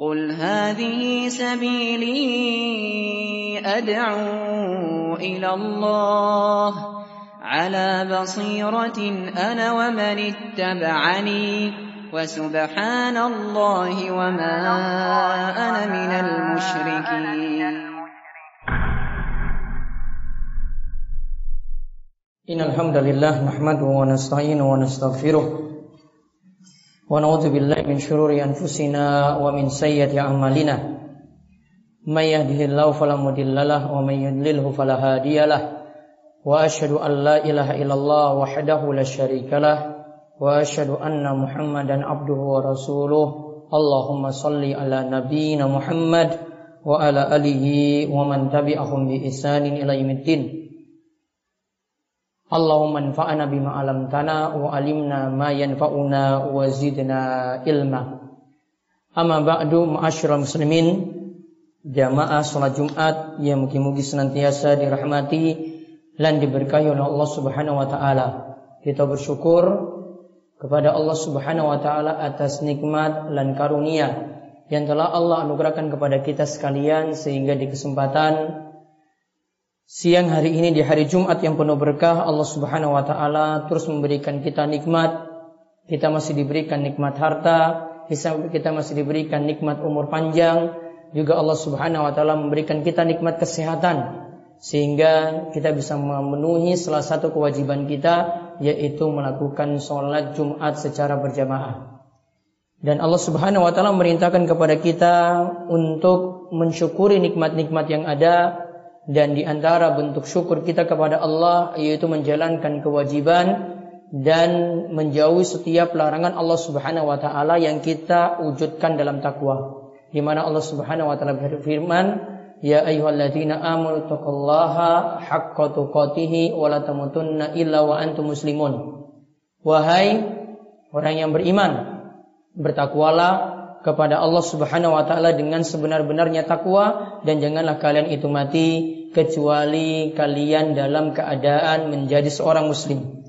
قل هذه سبيلي أدعو إلى الله على بصيرة أنا ومن اتبعني وسبحان الله وما أنا من المشركين. إن الحمد لله نحمده ونستعينه ونستغفره ونعوذ بالله من شرور أنفسنا ومن سيئة أعمالنا. من يهده الله فلا مضل له ومن يضلله فلا هادي له. وأشهد أن لا إله إلا الله وحده لا شريك له. وأشهد أن محمدا عبده ورسوله. اللهم صل على نبينا محمد وعلى آله ومن تبعهم بإحسان إلى يوم الدين. Allahumma anfa'na bima 'allamtana wa 'allimna ma yanfa'una wa zidna ilma. Amma ba'du ma'asyiral muslimin jamaah salat Jumat yang mugi-mugi senantiasa dirahmati dan diberkahi oleh Allah Subhanahu wa taala. Kita bersyukur kepada Allah Subhanahu wa taala atas nikmat dan karunia yang telah Allah anugerahkan kepada kita sekalian sehingga di kesempatan Siang hari ini di hari Jumat yang penuh berkah Allah Subhanahu wa taala terus memberikan kita nikmat. Kita masih diberikan nikmat harta, kita masih diberikan nikmat umur panjang, juga Allah Subhanahu wa taala memberikan kita nikmat kesehatan sehingga kita bisa memenuhi salah satu kewajiban kita yaitu melakukan sholat Jumat secara berjamaah. Dan Allah Subhanahu wa taala memerintahkan kepada kita untuk mensyukuri nikmat-nikmat yang ada dan di antara bentuk syukur kita kepada Allah yaitu menjalankan kewajiban dan menjauhi setiap larangan Allah Subhanahu wa taala yang kita wujudkan dalam takwa. Di mana Allah Subhanahu wa taala berfirman, "Ya ayyuhalladzina amanu taqullaha haqqa tuqatih wa la tamutunna illa wa antum muslimun." Wahai orang yang beriman, bertakwalah kepada Allah Subhanahu wa taala dengan sebenar-benarnya takwa dan janganlah kalian itu mati kecuali kalian dalam keadaan menjadi seorang muslim.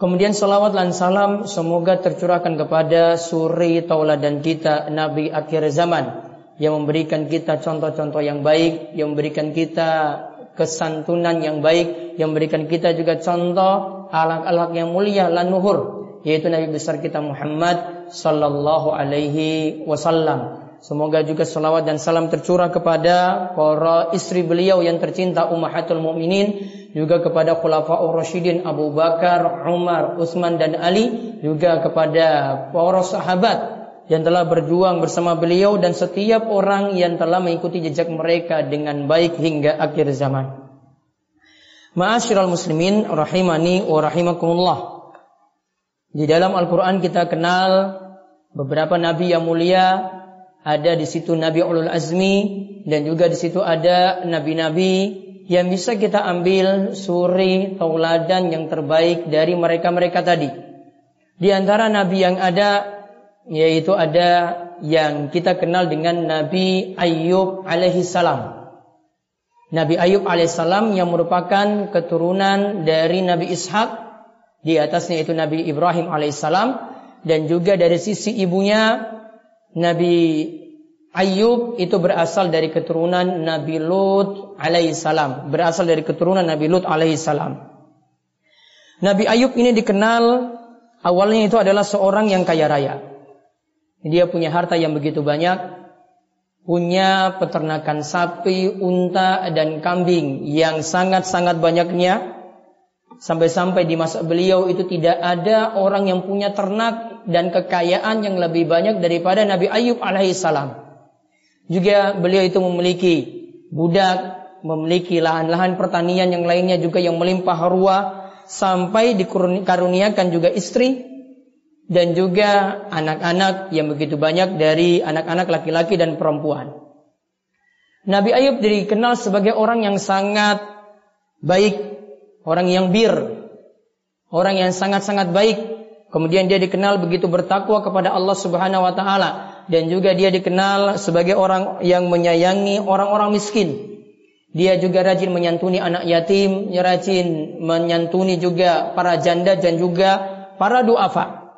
Kemudian salawat dan salam semoga tercurahkan kepada suri tauladan kita Nabi akhir zaman yang memberikan kita contoh-contoh yang baik, yang memberikan kita kesantunan yang baik, yang memberikan kita juga contoh alak-alak yang mulia lanuhur yaitu Nabi besar kita Muhammad sallallahu alaihi wasallam. Semoga juga salawat dan salam tercurah kepada para istri beliau yang tercinta ummahatul mukminin, juga kepada khulafaur rasyidin Abu Bakar, Umar, Utsman dan Ali, juga kepada para sahabat yang telah berjuang bersama beliau dan setiap orang yang telah mengikuti jejak mereka dengan baik hingga akhir zaman. Ma'asyiral muslimin rahimani wa rahimakumullah. Di dalam Al-Qur'an kita kenal beberapa nabi yang mulia ada di situ Nabi Ulul Azmi dan juga di situ ada nabi-nabi yang bisa kita ambil suri tauladan yang terbaik dari mereka-mereka tadi. Di antara nabi yang ada yaitu ada yang kita kenal dengan Nabi Ayub alaihi salam. Nabi Ayub alaihissalam yang merupakan keturunan dari Nabi Ishak di atasnya itu Nabi Ibrahim alaihissalam dan juga dari sisi ibunya Nabi Ayub itu berasal dari keturunan Nabi Lut alaihissalam. Berasal dari keturunan Nabi Lut alaihissalam. Nabi Ayub ini dikenal awalnya itu adalah seorang yang kaya raya. Dia punya harta yang begitu banyak. Punya peternakan sapi, unta, dan kambing yang sangat-sangat banyaknya. Sampai-sampai di masa beliau itu tidak ada orang yang punya ternak dan kekayaan yang lebih banyak daripada Nabi Ayub alaihissalam. Juga beliau itu memiliki budak, memiliki lahan-lahan pertanian yang lainnya juga yang melimpah ruah sampai dikaruniakan juga istri dan juga anak-anak yang begitu banyak dari anak-anak laki-laki dan perempuan. Nabi Ayub dikenal sebagai orang yang sangat baik, orang yang bir, orang yang sangat-sangat baik Kemudian dia dikenal begitu bertakwa kepada Allah Subhanahu wa taala dan juga dia dikenal sebagai orang yang menyayangi orang-orang miskin. Dia juga rajin menyantuni anak yatim, rajin menyantuni juga para janda dan juga para duafa.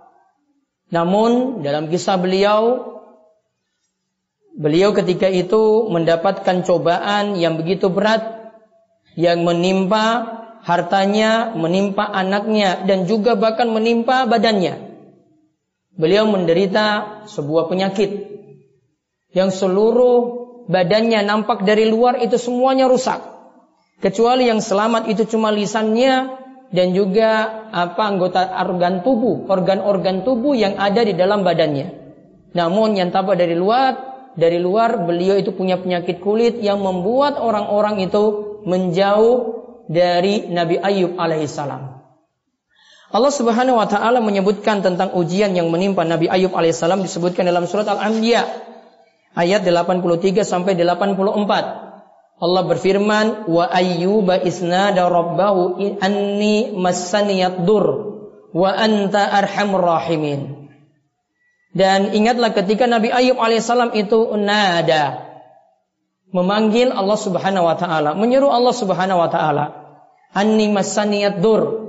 Namun dalam kisah beliau Beliau ketika itu mendapatkan cobaan yang begitu berat yang menimpa hartanya, menimpa anaknya dan juga bahkan menimpa badannya. Beliau menderita sebuah penyakit yang seluruh badannya nampak dari luar itu semuanya rusak. Kecuali yang selamat itu cuma lisannya dan juga apa anggota organ tubuh, organ-organ tubuh yang ada di dalam badannya. Namun yang tampak dari luar, dari luar beliau itu punya penyakit kulit yang membuat orang-orang itu menjauh dari Nabi Ayub alaihissalam. Allah Subhanahu wa taala menyebutkan tentang ujian yang menimpa Nabi Ayub alaihissalam disebutkan dalam surat Al-Anbiya ayat 83 sampai 84. Allah berfirman, "Wa ayyuba isnada rabbahu anni massaniyad dur wa anta arhamur rahimin." Dan ingatlah ketika Nabi Ayub alaihissalam itu nada memanggil Allah Subhanahu wa taala, menyeru Allah Subhanahu wa taala, "Anni massaniyad dur."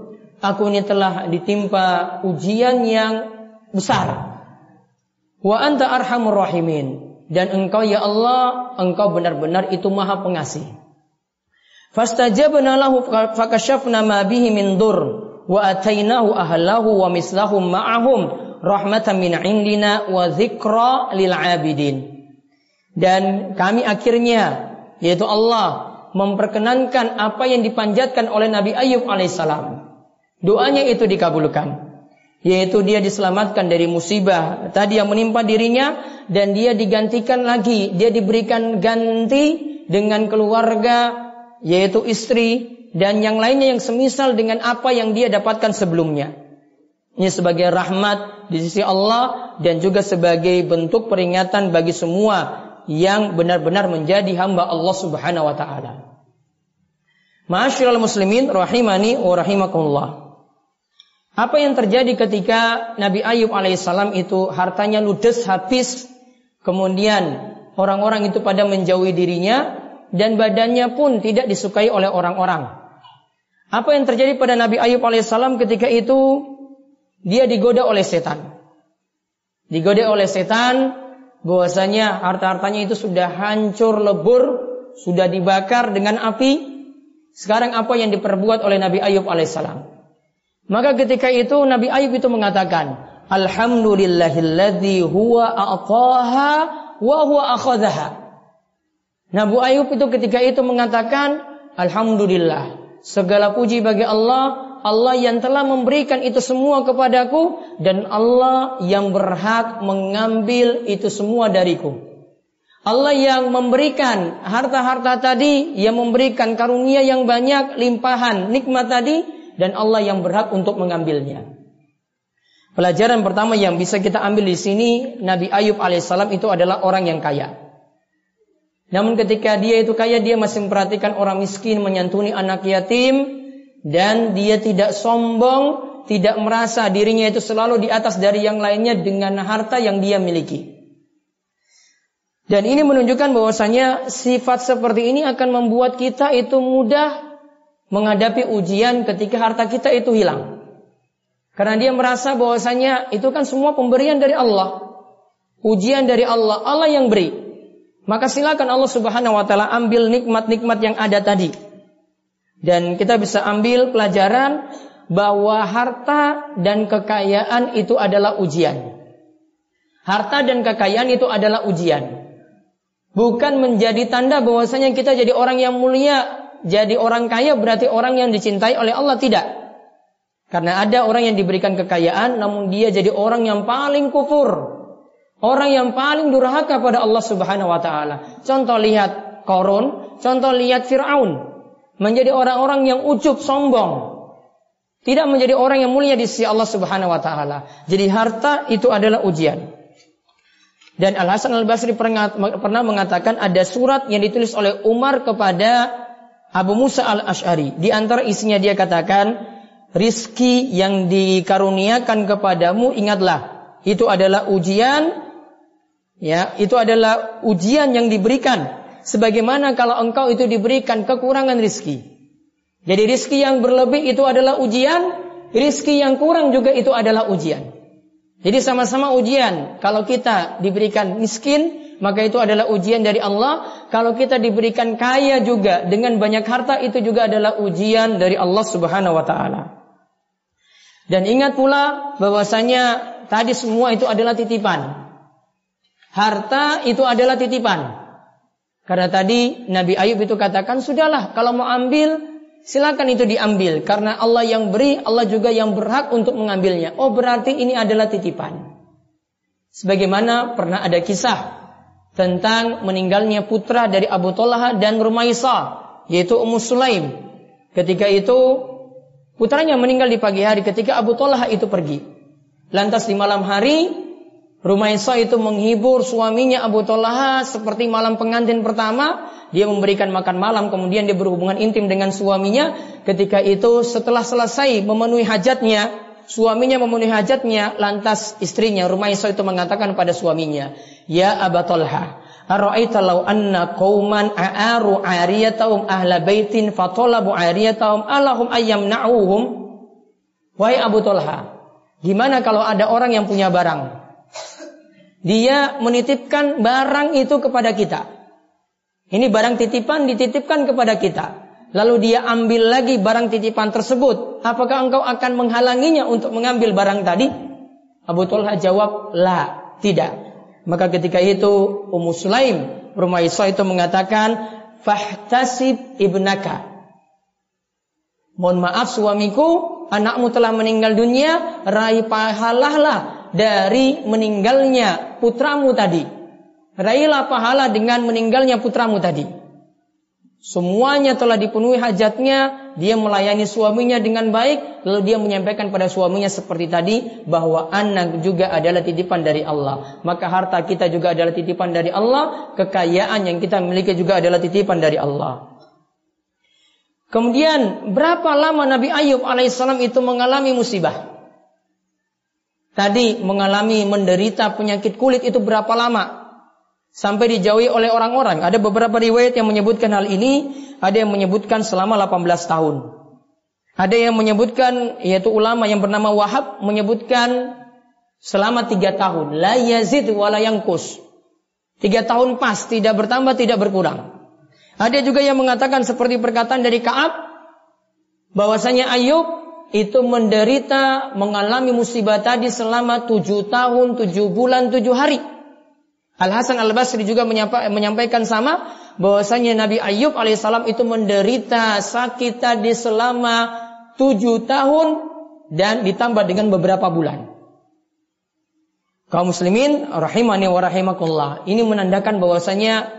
aku ini telah ditimpa ujian yang besar. Wa anta arhamur rahimin. Dan engkau ya Allah, engkau benar-benar itu maha pengasih. Fastajabna lahu fakashafna ma bihi min dur wa atainahu ahlahu wa mislahum ma'ahum rahmatan min indina wa dzikra lil abidin. Dan kami akhirnya yaitu Allah memperkenankan apa yang dipanjatkan oleh Nabi Ayub alaihissalam doanya itu dikabulkan. Yaitu dia diselamatkan dari musibah tadi yang menimpa dirinya dan dia digantikan lagi, dia diberikan ganti dengan keluarga yaitu istri dan yang lainnya yang semisal dengan apa yang dia dapatkan sebelumnya. Ini sebagai rahmat di sisi Allah dan juga sebagai bentuk peringatan bagi semua yang benar-benar menjadi hamba Allah Subhanahu wa taala. Ma'asyiral muslimin rahimani wa rahimakumullah. Apa yang terjadi ketika Nabi Ayub alaihissalam itu hartanya ludes habis, kemudian orang-orang itu pada menjauhi dirinya dan badannya pun tidak disukai oleh orang-orang. Apa yang terjadi pada Nabi Ayub alaihissalam ketika itu dia digoda oleh setan. Digoda oleh setan bahwasanya harta-hartanya itu sudah hancur lebur, sudah dibakar dengan api. Sekarang apa yang diperbuat oleh Nabi Ayub alaihissalam? Maka ketika itu Nabi Ayub itu mengatakan, Alhamdulillahilladzi huwa a'taha wa huwa akhadhaha. Nabi Ayub itu ketika itu mengatakan, Alhamdulillah, segala puji bagi Allah, Allah yang telah memberikan itu semua kepadaku dan Allah yang berhak mengambil itu semua dariku. Allah yang memberikan harta-harta tadi, yang memberikan karunia yang banyak, limpahan, nikmat tadi, dan Allah yang berhak untuk mengambilnya. Pelajaran pertama yang bisa kita ambil di sini, Nabi Ayub alaihissalam itu adalah orang yang kaya. Namun ketika dia itu kaya, dia masih memperhatikan orang miskin, menyantuni anak yatim, dan dia tidak sombong, tidak merasa dirinya itu selalu di atas dari yang lainnya dengan harta yang dia miliki. Dan ini menunjukkan bahwasanya sifat seperti ini akan membuat kita itu mudah menghadapi ujian ketika harta kita itu hilang. Karena dia merasa bahwasanya itu kan semua pemberian dari Allah. Ujian dari Allah, Allah yang beri. Maka silakan Allah Subhanahu wa taala ambil nikmat-nikmat yang ada tadi. Dan kita bisa ambil pelajaran bahwa harta dan kekayaan itu adalah ujian. Harta dan kekayaan itu adalah ujian. Bukan menjadi tanda bahwasanya kita jadi orang yang mulia jadi orang kaya berarti orang yang dicintai oleh Allah tidak. Karena ada orang yang diberikan kekayaan namun dia jadi orang yang paling kufur. Orang yang paling durhaka pada Allah Subhanahu wa taala. Contoh lihat Korun, contoh lihat Firaun. Menjadi orang-orang yang ujub sombong. Tidak menjadi orang yang mulia di sisi Allah Subhanahu wa taala. Jadi harta itu adalah ujian. Dan Al Hasan Al Basri pernah mengatakan ada surat yang ditulis oleh Umar kepada Abu Musa al-Ash'ari. Di antara isinya dia katakan, rizki yang dikaruniakan kepadamu ingatlah. Itu adalah ujian, ya, itu adalah ujian yang diberikan. Sebagaimana kalau engkau itu diberikan kekurangan rizki. Jadi rizki yang berlebih itu adalah ujian, rizki yang kurang juga itu adalah ujian. Jadi sama-sama ujian. Kalau kita diberikan miskin, maka itu adalah ujian dari Allah. Kalau kita diberikan kaya juga dengan banyak harta, itu juga adalah ujian dari Allah Subhanahu wa taala. Dan ingat pula bahwasanya tadi semua itu adalah titipan. Harta itu adalah titipan. Karena tadi Nabi Ayub itu katakan, sudahlah kalau mau ambil, silakan itu diambil. Karena Allah yang beri, Allah juga yang berhak untuk mengambilnya. Oh berarti ini adalah titipan. Sebagaimana pernah ada kisah tentang meninggalnya putra dari Abu Talha dan Rumaisa, yaitu Ummu Sulaim. Ketika itu putranya meninggal di pagi hari ketika Abu Talha itu pergi. Lantas di malam hari Rumaisa itu menghibur suaminya Abu Talha seperti malam pengantin pertama. Dia memberikan makan malam, kemudian dia berhubungan intim dengan suaminya. Ketika itu setelah selesai memenuhi hajatnya, suaminya memenuhi hajatnya, lantas istrinya Rumaisa itu mengatakan pada suaminya, Ya Abu Talha, Ara'aita law anna qauman a'aru 'ariyatahum ahla baitin fatalabu 'ariyatahum alahum ayyamna'uhum Wahai Abu Talha, gimana kalau ada orang yang punya barang dia menitipkan barang itu kepada kita. Ini barang titipan dititipkan kepada kita. Lalu dia ambil lagi barang titipan tersebut. Apakah engkau akan menghalanginya untuk mengambil barang tadi? Abu Tulha jawab, la, tidak. Maka ketika itu Ummu Sulaim Rumaisa itu mengatakan, fahtasib ibnaka. Mohon maaf suamiku, anakmu telah meninggal dunia, raih pahalahlah dari meninggalnya putramu tadi. Raihlah pahala dengan meninggalnya putramu tadi. Semuanya telah dipenuhi hajatnya, dia melayani suaminya dengan baik, lalu dia menyampaikan pada suaminya seperti tadi bahwa anak juga adalah titipan dari Allah. Maka harta kita juga adalah titipan dari Allah, kekayaan yang kita miliki juga adalah titipan dari Allah. Kemudian berapa lama Nabi Ayub alaihissalam itu mengalami musibah? Tadi mengalami menderita penyakit kulit itu berapa lama? Sampai dijauhi oleh orang-orang. Ada beberapa riwayat yang menyebutkan hal ini, ada yang menyebutkan selama 18 tahun. Ada yang menyebutkan yaitu ulama yang bernama Wahab menyebutkan selama tiga tahun. La yazid wala yangkus. Tiga tahun pas, tidak bertambah, tidak berkurang. Ada juga yang mengatakan seperti perkataan dari Kaab bahwasanya Ayub itu menderita mengalami musibah tadi selama tujuh tahun, tujuh bulan, tujuh hari. Al Hasan Al Basri juga menyampaikan sama bahwasanya Nabi Ayub alaihissalam itu menderita sakit tadi selama tujuh tahun dan ditambah dengan beberapa bulan. Kaum muslimin rahimani wa rahimakullah. Ini menandakan bahwasanya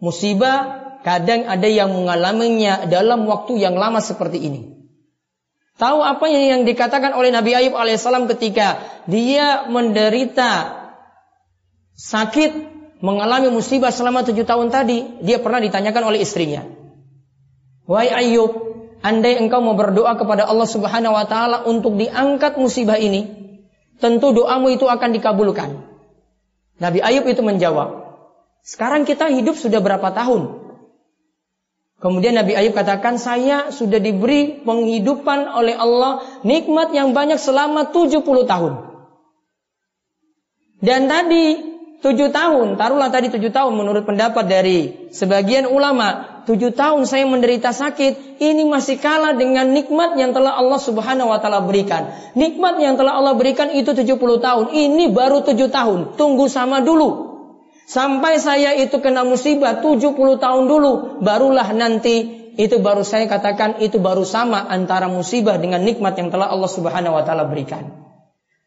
musibah kadang ada yang mengalaminya dalam waktu yang lama seperti ini. Tahu apa yang dikatakan oleh Nabi Ayub alaihissalam ketika dia menderita sakit, mengalami musibah selama tujuh tahun tadi, dia pernah ditanyakan oleh istrinya. Wahai Ayub, andai engkau mau berdoa kepada Allah Subhanahu wa taala untuk diangkat musibah ini, tentu doamu itu akan dikabulkan. Nabi Ayub itu menjawab, sekarang kita hidup sudah berapa tahun? Kemudian Nabi Ayub katakan, saya sudah diberi penghidupan oleh Allah nikmat yang banyak selama 70 tahun. Dan tadi 7 tahun, taruhlah tadi 7 tahun menurut pendapat dari sebagian ulama, 7 tahun saya menderita sakit, ini masih kalah dengan nikmat yang telah Allah Subhanahu wa taala berikan. Nikmat yang telah Allah berikan itu 70 tahun, ini baru 7 tahun. Tunggu sama dulu. Sampai saya itu kena musibah 70 tahun dulu, barulah nanti itu baru saya katakan itu baru sama antara musibah dengan nikmat yang telah Allah Subhanahu wa taala berikan.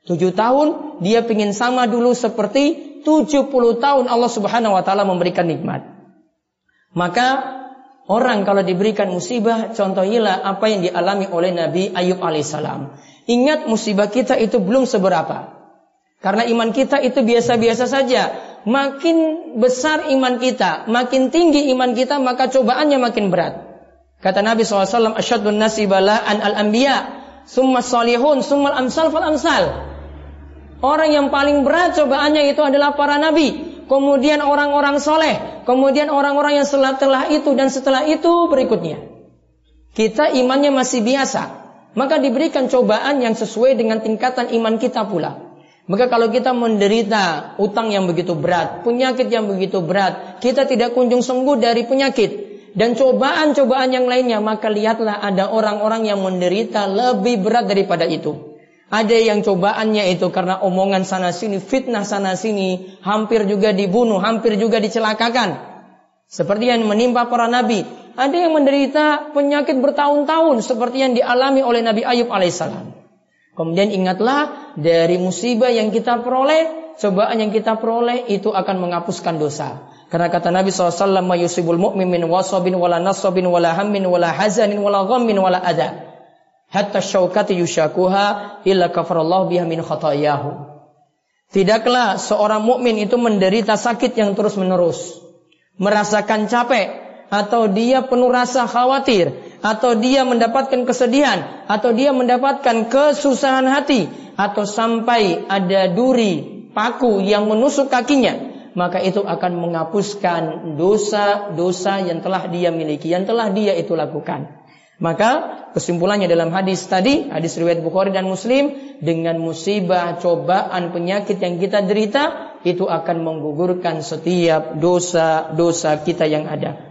7 tahun dia ingin sama dulu seperti 70 tahun Allah Subhanahu wa taala memberikan nikmat. Maka orang kalau diberikan musibah contohilah apa yang dialami oleh Nabi Ayub alaihissalam. Ingat musibah kita itu belum seberapa. Karena iman kita itu biasa-biasa saja makin besar iman kita, makin tinggi iman kita, maka cobaannya makin berat. Kata Nabi SAW, Asyadun nasi bala'an al-anbiya, summa salihun, summa amsal fal amsal. Orang yang paling berat cobaannya itu adalah para nabi. Kemudian orang-orang soleh. Kemudian orang-orang yang setelah itu dan setelah itu berikutnya. Kita imannya masih biasa. Maka diberikan cobaan yang sesuai dengan tingkatan iman kita pula. Maka kalau kita menderita utang yang begitu berat, penyakit yang begitu berat, kita tidak kunjung sembuh dari penyakit dan cobaan-cobaan yang lainnya, maka lihatlah ada orang-orang yang menderita lebih berat daripada itu. Ada yang cobaannya itu karena omongan sana sini, fitnah sana sini, hampir juga dibunuh, hampir juga dicelakakan. Seperti yang menimpa para nabi. Ada yang menderita penyakit bertahun-tahun seperti yang dialami oleh Nabi Ayub alaihissalam. Kemudian ingatlah dari musibah yang kita peroleh, cobaan yang kita peroleh itu akan menghapuskan dosa. Karena kata Nabi SAW, "Mayusibul mu'min min wasabin wala nasabin wala hammin wala hazanin wala ghammin wala ada." Hatta syaukati yushakuha illa kafarallahu biha min khatayahu. Tidaklah seorang mukmin itu menderita sakit yang terus-menerus, merasakan capek atau dia penuh rasa khawatir atau dia mendapatkan kesedihan, atau dia mendapatkan kesusahan hati, atau sampai ada duri paku yang menusuk kakinya, maka itu akan menghapuskan dosa-dosa yang telah dia miliki, yang telah dia itu lakukan. Maka kesimpulannya dalam hadis tadi, hadis riwayat Bukhari dan Muslim, dengan musibah, cobaan, penyakit yang kita derita, itu akan menggugurkan setiap dosa-dosa kita yang ada.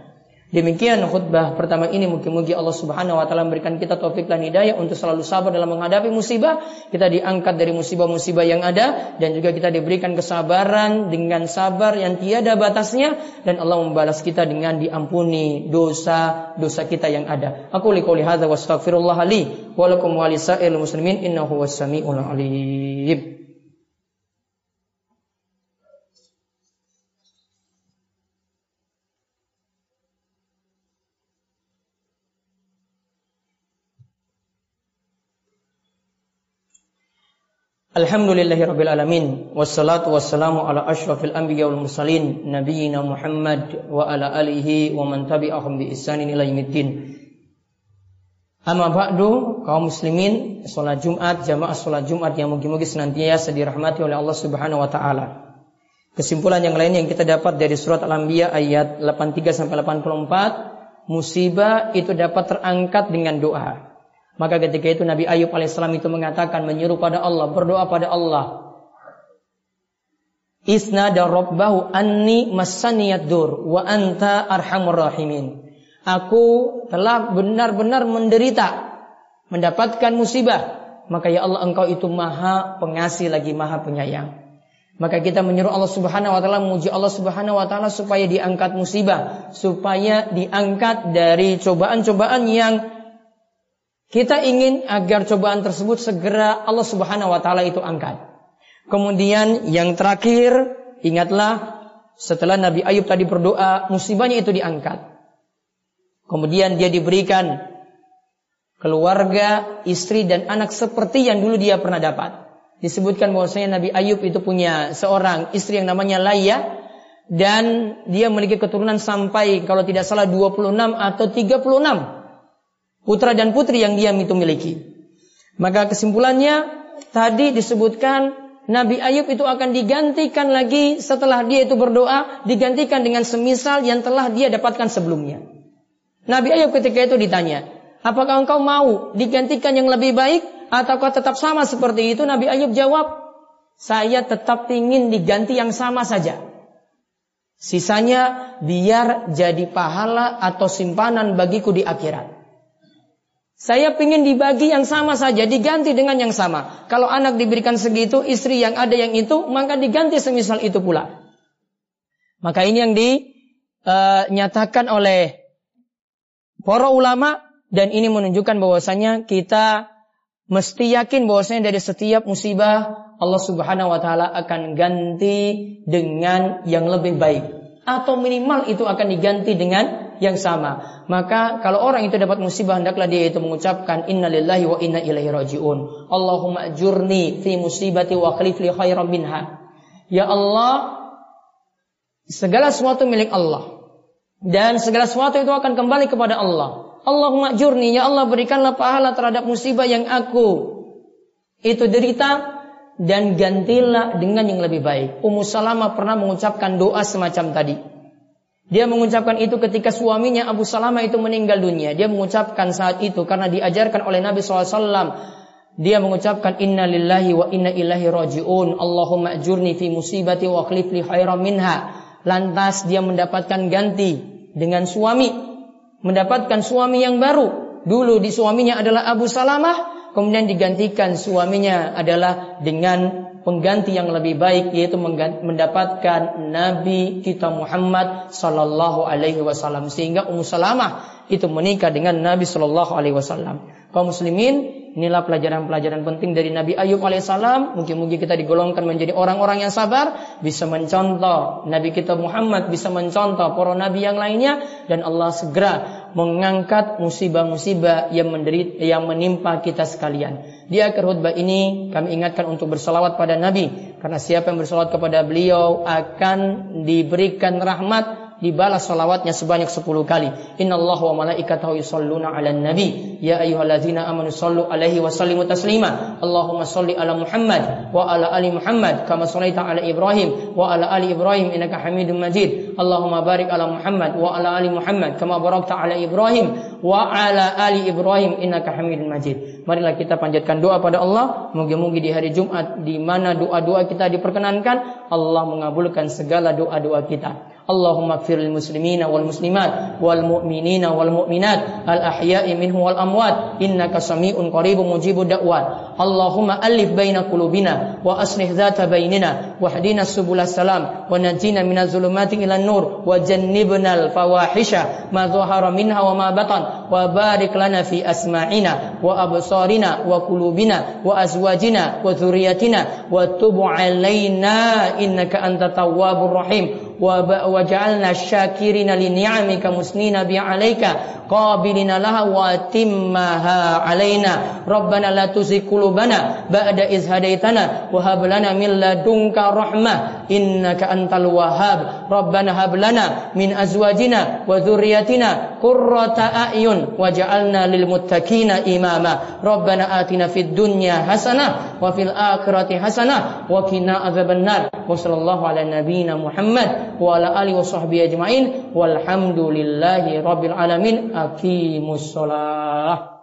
Demikian khutbah pertama ini mungkin-mungkin Allah Subhanahu wa taala memberikan kita taufik dan hidayah untuk selalu sabar dalam menghadapi musibah. Kita diangkat dari musibah-musibah yang ada dan juga kita diberikan kesabaran dengan sabar yang tiada batasnya dan Allah membalas kita dengan diampuni dosa-dosa kita yang ada. Aku liqouli hadza wastaghfirullah li wa lakum wa muslimin innahu was-sami'ul alim. Alhamdulillahirabbil alamin wassalatu wassalamu ala asyrafil anbiya wal mursalin nabiyina Muhammad wa ala alihi wa man tabi'ahum bi ihsanin ila yaumiddin. Amma ba'du kaum muslimin salat Jumat jamaah salat Jumat yang mungkin-mungkin senantiasa dirahmati oleh Allah Subhanahu wa taala. Kesimpulan yang lain yang kita dapat dari surat Al-Anbiya ayat 83 sampai 84 musibah itu dapat terangkat dengan doa. Maka ketika itu Nabi Ayub alaihissalam itu mengatakan menyeru pada Allah, berdoa pada Allah. Isna rabbahu anni masaniyad dur wa anta arhamur rahimin. Aku telah benar-benar menderita, mendapatkan musibah. Maka ya Allah engkau itu maha pengasih lagi maha penyayang. Maka kita menyuruh Allah Subhanahu wa taala memuji Allah Subhanahu wa taala supaya diangkat musibah, supaya diangkat dari cobaan-cobaan yang kita ingin agar cobaan tersebut segera Allah Subhanahu wa taala itu angkat. Kemudian yang terakhir, ingatlah setelah Nabi Ayub tadi berdoa, musibahnya itu diangkat. Kemudian dia diberikan keluarga, istri dan anak seperti yang dulu dia pernah dapat. Disebutkan bahwasanya Nabi Ayub itu punya seorang istri yang namanya Laya dan dia memiliki keturunan sampai kalau tidak salah 26 atau 36 putra dan putri yang dia itu miliki. Maka kesimpulannya tadi disebutkan Nabi Ayub itu akan digantikan lagi setelah dia itu berdoa, digantikan dengan semisal yang telah dia dapatkan sebelumnya. Nabi Ayub ketika itu ditanya, apakah engkau mau digantikan yang lebih baik ataukah tetap sama seperti itu? Nabi Ayub jawab, saya tetap ingin diganti yang sama saja. Sisanya biar jadi pahala atau simpanan bagiku di akhirat. Saya ingin dibagi yang sama saja, diganti dengan yang sama. Kalau anak diberikan segitu, istri yang ada yang itu, maka diganti semisal itu pula. Maka ini yang dinyatakan uh, oleh para ulama dan ini menunjukkan bahwasanya kita mesti yakin bahwasanya dari setiap musibah Allah Subhanahu wa taala akan ganti dengan yang lebih baik atau minimal itu akan diganti dengan yang sama. Maka kalau orang itu dapat musibah hendaklah dia itu mengucapkan innalillahi wa inna ilaihi rajiun. Allahumma ajurni fi musibati wa khlif li khairan minha. Ya Allah, segala sesuatu milik Allah. Dan segala sesuatu itu akan kembali kepada Allah. Allahumma ajurni, ya Allah berikanlah pahala terhadap musibah yang aku itu derita dan gantilah dengan yang lebih baik. Ummu Salamah pernah mengucapkan doa semacam tadi. Dia mengucapkan itu ketika suaminya Abu Salamah itu meninggal dunia. Dia mengucapkan saat itu karena diajarkan oleh Nabi SAW. dia mengucapkan inna lillahi wa inna ilahi rajiun. Allahumma ajurni fi musibati wa akhlif li khairan minha. Lantas dia mendapatkan ganti dengan suami. Mendapatkan suami yang baru. Dulu di suaminya adalah Abu Salamah. Kemudian digantikan suaminya adalah dengan pengganti yang lebih baik yaitu mendapatkan Nabi kita Muhammad sallallahu alaihi wasallam sehingga Ummu Salamah itu menikah dengan Nabi sallallahu alaihi wasallam. Kaum muslimin Inilah pelajaran-pelajaran penting dari Nabi Ayub alaihissalam. Mungkin-mungkin kita digolongkan menjadi orang-orang yang sabar, bisa mencontoh Nabi kita Muhammad, bisa mencontoh para nabi yang lainnya, dan Allah segera mengangkat musibah-musibah yang menderit, yang menimpa kita sekalian. Di akhir khutbah ini kami ingatkan untuk bersalawat pada Nabi karena siapa yang bersalawat kepada beliau akan diberikan rahmat dibalas salawatnya sebanyak 10 kali. Allah wa malaikatahu yusalluna 'alan nabi. Ya ayyuhalladzina amanu sallu alaihi wa sallimu taslima. Allahumma salli ala Muhammad wa ala ali Muhammad kama shallaita ala Ibrahim wa ala ali Ibrahim innaka Hamidum Majid. Allahumma barik ala Muhammad wa ala ali Muhammad kama barakta ala Ibrahim wa ala ali Ibrahim innaka Hamidum Majid Marilah kita panjatkan doa pada Allah. Moga-moga di hari Jumat di mana doa-doa kita diperkenankan, Allah mengabulkan segala doa-doa kita. اللهم اغفر للمسلمين والمسلمات والمؤمنين والمؤمنات الأحياء منهم والأموات إنك سميع قريب مجيب الدعوات اللهم ألف بين قلوبنا وأصلح ذات بيننا واهدنا سبل السلام ونجينا من الظلمات إلى النور وجنبنا الفواحش ما ظهر منها وما بطن وبارك لنا في أسماعنا وأبصارنا absarina wa qulubina wa azwajina wa dzurriyyatina wa tub alaina innaka antat tawwabur rahim. وجعلنا شاكرين لنعمك مسنين بعليك قابلين لها واتمها علينا. ربنا لا تزغ قلوبنا بعد إذ هديتنا وهب لنا من لدنك رحمة إنك أنت الوهاب. ربنا هب لنا من أزواجنا وذريتنا قرة أعين وجعلنا للمتقين إماما. ربنا آتنا في الدنيا حسنة وفي الآخرة حسنة وقنا عذاب النار. وصلى الله على نبينا محمد. wa ala alihi wasahbihi ajmain walhamdulillahi rabbil alamin aqimus shalah